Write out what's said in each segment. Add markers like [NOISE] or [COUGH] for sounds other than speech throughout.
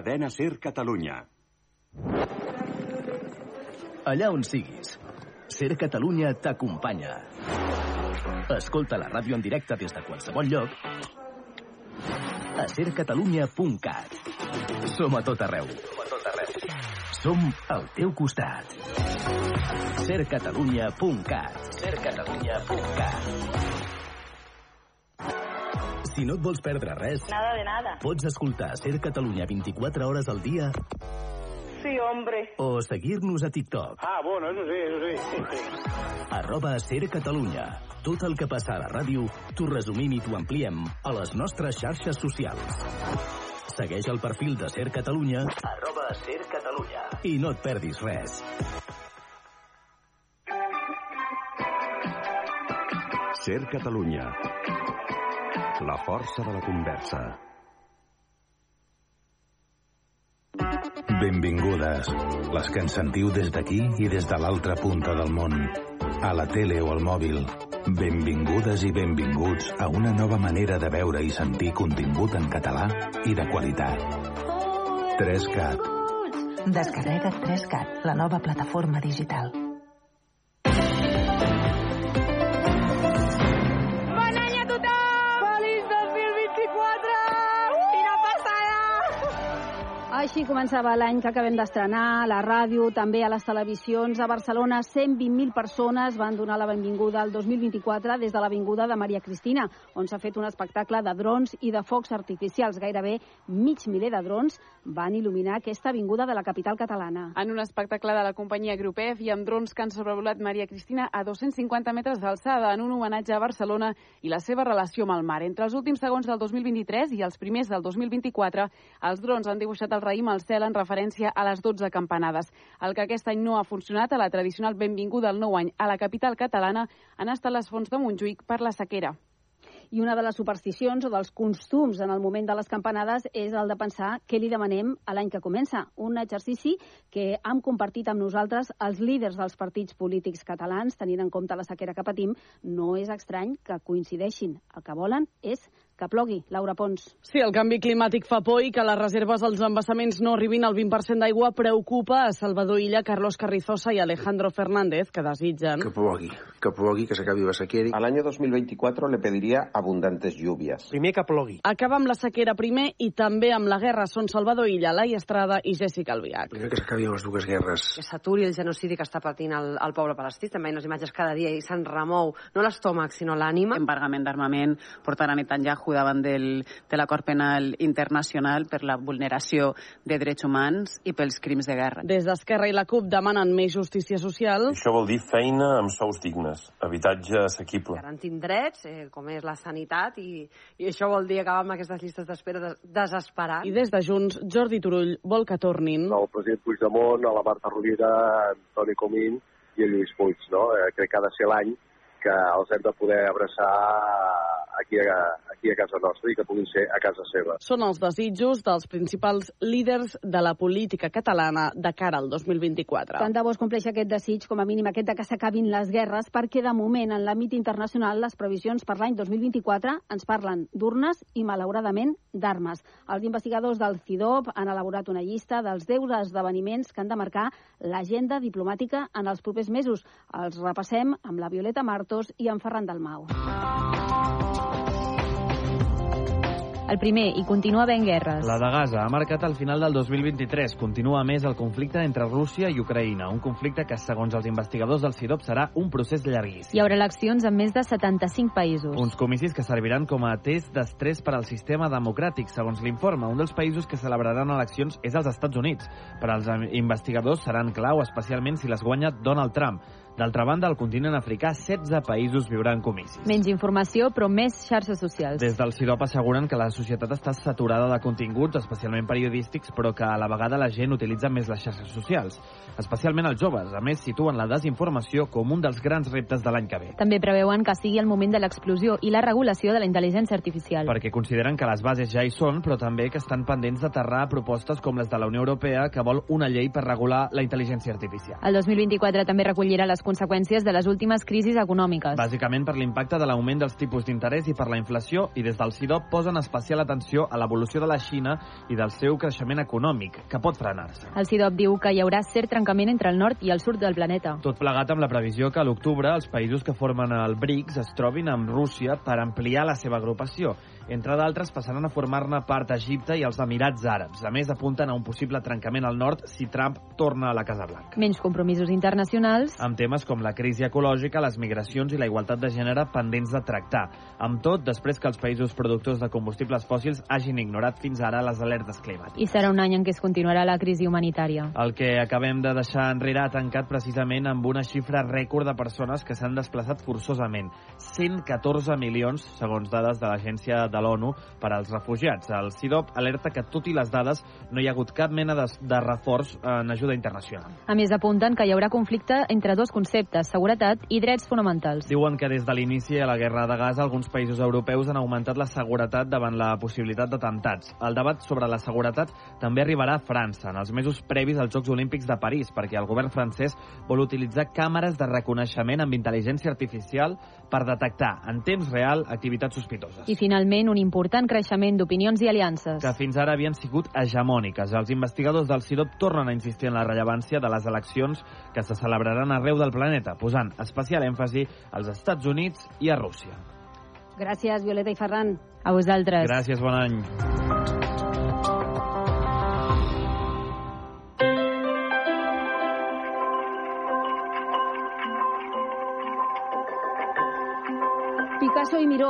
Cadena Ser Catalunya. Allà on siguis, Ser Catalunya t'acompanya. Escolta la ràdio en directe des de qualsevol lloc a sercatalunya.cat. Som a tot arreu. Som a tot arreu. Som al teu costat. sercatalunya.cat. sercatalunya.cat. Si no et vols perdre res, Nada de nada. pots escoltar Ser Catalunya 24 hores al dia Sí, hombre. o seguir-nos a TikTok. Ah, bueno, eso sí, eso sí. [LAUGHS] Arroba Ser Catalunya. Tot el que passa a la ràdio t'ho resumim i t'ho ampliem a les nostres xarxes socials. Segueix el perfil de Ser Catalunya arroba Ser Catalunya i no et perdis res. Ser Catalunya. La força de la conversa. Benvingudes, les que ens sentiu des d'aquí i des de l'altra punta del món, a la tele o al mòbil. Benvingudes i benvinguts a una nova manera de veure i sentir contingut en català i de qualitat. 3CAT. Descarrega't 3CAT, la nova plataforma digital. Així començava l'any que acabem d'estrenar a la ràdio, també a les televisions. A Barcelona, 120.000 persones van donar la benvinguda al 2024 des de l'Avinguda de Maria Cristina, on s'ha fet un espectacle de drons i de focs artificials. Gairebé mig miler de drons van il·luminar aquesta avinguda de la capital catalana. En un espectacle de la companyia Grupef i amb drons que han sobrevolat Maria Cristina a 250 metres d'alçada en un homenatge a Barcelona i la seva relació amb el mar. Entre els últims segons del 2023 i els primers del 2024, els drons han dibuixat el raïm al cel en referència a les 12 campanades. El que aquest any no ha funcionat a la tradicional benvinguda al nou any a la capital catalana han estat les fonts de Montjuïc per la sequera. I una de les supersticions o dels costums en el moment de les campanades és el de pensar què li demanem a l'any que comença. Un exercici que hem compartit amb nosaltres els líders dels partits polítics catalans, tenint en compte la sequera que patim, no és estrany que coincideixin. El que volen és que plogui. Laura Pons. Sí, el canvi climàtic fa por i que les reserves als embassaments no arribin al 20% d'aigua preocupa a Salvador Illa, Carlos Carrizosa i Alejandro Fernández, que desitgen... Que plogui, que plogui, que s'acabi la sequera. Al año 2024 le pediría abundantes lluvias. Primer que plogui. Acaba amb la sequera primer i també amb la guerra. Són Salvador Illa, Lai Estrada i Jessica Albiach. Primer que s'acabi les dues guerres. Que s'aturi el genocidi que està patint el, el poble palestí. També les imatges cada dia i se'n remou no l'estómac, sinó l'ànima. Embargament d'armament portant a Netanyahu davant del, de l'acord penal internacional per la vulneració de drets humans i pels crims de guerra. Des d'Esquerra i la CUP demanen més justícia social. Això vol dir feina amb sous dignes, habitatge assequible. Garantint drets, eh, com és la sanitat, i, i això vol dir acabar amb aquestes llistes d'espera des desesperant. I des de Junts, Jordi Turull vol que tornin. El president Puigdemont, a la Marta Rovira, Antoni Comín i el Lluís Puig, no? Eh, crec que ha de ser l'any que els hem de poder abraçar aquí a, aquí a casa nostra i que puguin ser a casa seva. Són els desitjos dels principals líders de la política catalana de cara al 2024. Tant de bo es compleix aquest desig, com a mínim aquest de que s'acabin les guerres, perquè de moment en l'àmbit internacional les previsions per l'any 2024 ens parlen d'urnes i, malauradament, d'armes. Els investigadors del CIDOP han elaborat una llista dels 10 esdeveniments que han de marcar l'agenda diplomàtica en els propers mesos. Els repassem amb la Violeta Martos i en Ferran Dalmau. El primer, i continua havent guerres. La de Gaza ha marcat el final del 2023. Continua més el conflicte entre Rússia i Ucraïna, un conflicte que, segons els investigadors del CIDOP, serà un procés llarguíssim. Hi haurà eleccions en més de 75 països. Uns comicis que serviran com a test d'estrès per al sistema democràtic, segons l'informe. Un dels països que celebraran eleccions és els Estats Units. Per als investigadors seran clau, especialment si les guanya Donald Trump. D'altra banda, al continent africà, 16 països viuran comicis. Menys informació, però més xarxes socials. Des del CIDOP asseguren que la societat està saturada de continguts, especialment periodístics, però que a la vegada la gent utilitza més les xarxes socials, especialment els joves. A més, situen la desinformació com un dels grans reptes de l'any que ve. També preveuen que sigui el moment de l'explosió i la regulació de la intel·ligència artificial. Perquè consideren que les bases ja hi són, però també que estan pendents d'aterrar propostes com les de la Unió Europea, que vol una llei per regular la intel·ligència artificial. El 2024 també recollirà les conseqüències de les últimes crisis econòmiques. Bàsicament per l'impacte de l'augment dels tipus d'interès i per la inflació i des del CIDOP posen especial atenció a l'evolució de la Xina i del seu creixement econòmic, que pot frenar-se. El CIDOP diu que hi haurà cert trencament entre el nord i el sud del planeta. Tot plegat amb la previsió que a l'octubre els països que formen el BRICS es trobin amb Rússia per ampliar la seva agrupació. Entre d'altres, passaran a formar-ne part Egipte i els Emirats Àrabs. A més, apunten a un possible trencament al nord si Trump torna a la Casa Blanca. Menys compromisos internacionals. Amb temes com la crisi ecològica, les migracions i la igualtat de gènere pendents de tractar. Amb tot, després que els països productors de combustibles fòssils hagin ignorat fins ara les alertes climàtiques. I serà un any en què es continuarà la crisi humanitària. El que acabem de deixar enrere ha tancat precisament amb una xifra rècord de persones que s'han desplaçat forçosament. 114 milions, segons dades de l'Agència de l'ONU per als refugiats. El CIDOP alerta que, tot i les dades, no hi ha hagut cap mena de, de reforç en ajuda internacional. A més, apunten que hi haurà conflicte entre dos conceptes, seguretat i drets fonamentals. Diuen que des de l'inici de la guerra de Gaza, alguns països europeus han augmentat la seguretat davant la possibilitat d'atemptats. El debat sobre la seguretat també arribarà a França, en els mesos previs als Jocs Olímpics de París, perquè el govern francès vol utilitzar càmeres de reconeixement amb intel·ligència artificial per detectar en temps real activitats sospitoses. I finalment, un important creixement d'opinions i aliances. Que fins ara havien sigut hegemòniques. Els investigadors del CIDOP tornen a insistir en la rellevància de les eleccions que se celebraran arreu del planeta, posant especial èmfasi als Estats Units i a Rússia. Gràcies, Violeta i Ferran. A vosaltres. Gràcies, bon any.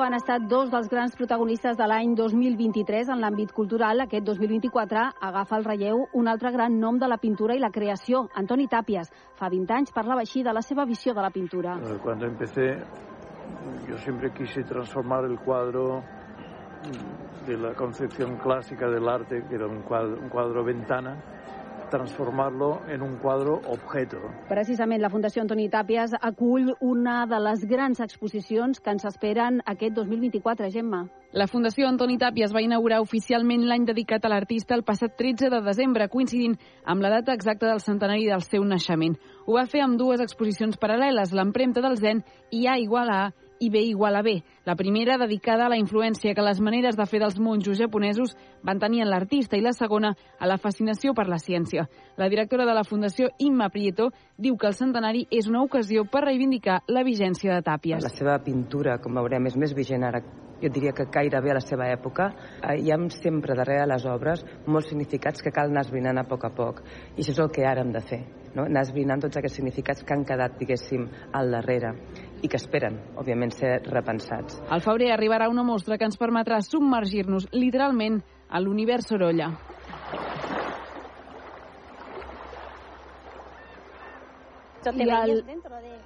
Han estat dos dels grans protagonistes de l'any 2023 en l'àmbit cultural. Aquest 2024 agafa el relleu un altre gran nom de la pintura i la creació, Antoni Tàpies. Fa 20 anys parlava així de la seva visió de la pintura. Cuando empecé, yo siempre quise transformar el cuadro de la concepción clásica del arte, que era un cuadro, un ventana, transformarlo en un quadre objeto. Precisament la Fundació Antoni Tàpies acull una de les grans exposicions que ens esperen aquest 2024, Gemma. La Fundació Antoni Tàpies va inaugurar oficialment l'any dedicat a l'artista el passat 13 de desembre, coincidint amb la data exacta del centenari del seu naixement. Ho va fer amb dues exposicions paral·leles, l'empremta del Zen i A igual a A i B igual a B. La primera dedicada a la influència que les maneres de fer dels monjos japonesos van tenir en l'artista i la segona a la fascinació per la ciència. La directora de la Fundació, Imma Prieto, diu que el centenari és una ocasió per reivindicar la vigència de Tàpies. La seva pintura, com veurem, és més vigent ara jo diria que gairebé a la seva època, eh, hi ha sempre darrere les obres molts significats que cal anar esbrinant a poc a poc. I això és el que ara hem de fer, no? anar esbrinant tots aquests significats que han quedat, diguéssim, al darrere i que esperen, òbviament, ser repensats. Al febrer arribarà una mostra que ens permetrà submergir-nos literalment a l'univers Sorolla. I el,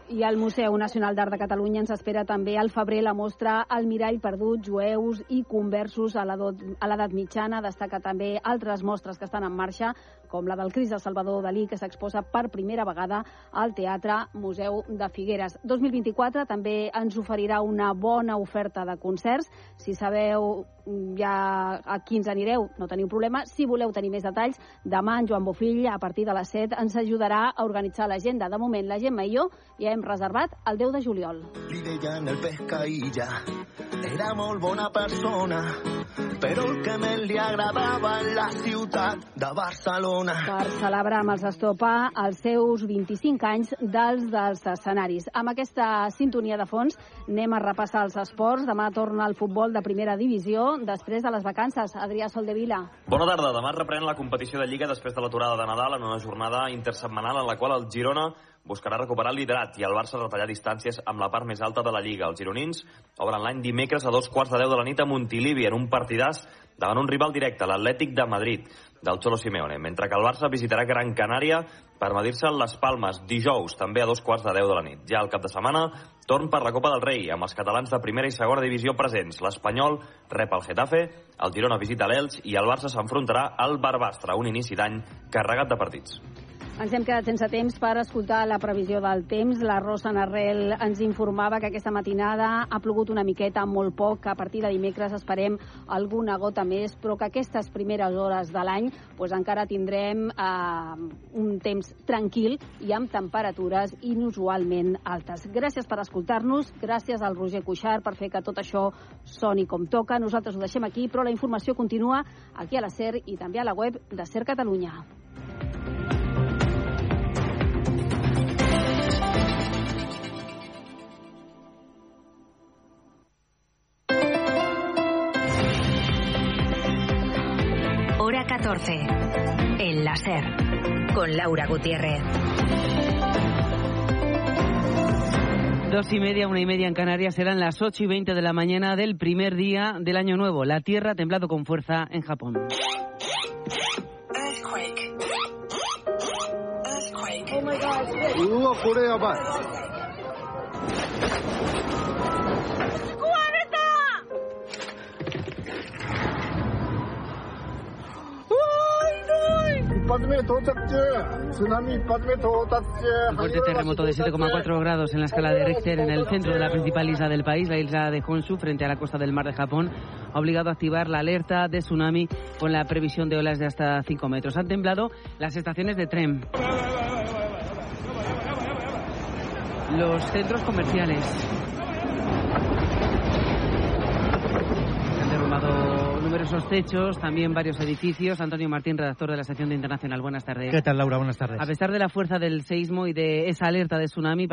I al Museu Nacional d'Art de Catalunya ens espera també al febrer la mostra El mirall perdut, jueus i conversos a l'edat mitjana. Destaca també altres mostres que estan en marxa, com la del Cris de Salvador Dalí, que s'exposa per primera vegada al Teatre Museu de Figueres. 2024 també ens oferirà una bona oferta de concerts. Si sabeu ja a qui ens anireu, no teniu problema. Si voleu tenir més detalls, demà en Joan Bofill, a partir de les 7, ens ajudarà a organitzar l'agenda. De moment, la Gemma i jo ja hem reservat el 10 de juliol. Li deien el pescaïlla, era molt bona persona, però el que més li agradava en la ciutat de Barcelona. Per celebrar amb els Estopa els seus 25 anys dels dels escenaris. Amb aquesta sintonia de fons anem a repassar els esports. Demà torna el futbol de primera divisió després de les vacances. Adrià Soldevila. Bona tarda. Demà reprèn la competició de Lliga després de l'aturada de Nadal en una jornada intersetmanal en la qual el Girona buscarà recuperar el liderat i el Barça retallar distàncies amb la part més alta de la Lliga. Els gironins obren l'any dimecres a dos quarts de deu de la nit a Montilivi en un partidàs davant un rival directe, l'Atlètic de Madrid, del Cholo Simeone, mentre que el Barça visitarà Gran Canària per medir-se les Palmes dijous, també a dos quarts de deu de la nit. Ja al cap de setmana, torn per la Copa del Rei, amb els catalans de primera i segona divisió presents. L'Espanyol rep el Getafe, el Girona visita l'Elx i el Barça s'enfrontarà al Barbastre, un inici d'any carregat de partits. Ens hem quedat sense temps per escoltar la previsió del temps. La Rosa Narrel ens informava que aquesta matinada ha plogut una miqueta, molt poc, que a partir de dimecres esperem alguna gota més, però que aquestes primeres hores de l'any pues, encara tindrem eh, un temps tranquil i amb temperatures inusualment altes. Gràcies per escoltar-nos, gràcies al Roger Cuixart per fer que tot això soni com toca. Nosaltres ho deixem aquí, però la informació continua aquí a la SER i també a la web de SER Catalunya. 14. En la SER. Con Laura Gutiérrez. Dos y media, una y media en Canarias serán las 8 y 20 de la mañana del primer día del año nuevo. La Tierra ha temblado con fuerza en Japón. Earthquake. Earthquake. Oh my god. El fuerte terremoto de 7,4 grados en la escala de Richter en el centro de la principal isla del país, la isla de Honshu, frente a la costa del mar de Japón, ha obligado a activar la alerta de tsunami con la previsión de olas de hasta 5 metros. Han temblado las estaciones de tren, los centros comerciales, numerosos techos, también varios edificios. Antonio Martín, redactor de la sección de Internacional. Buenas tardes. ¿Qué tal, Laura? Buenas tardes. A pesar de la fuerza del seismo y de esa alerta de tsunami,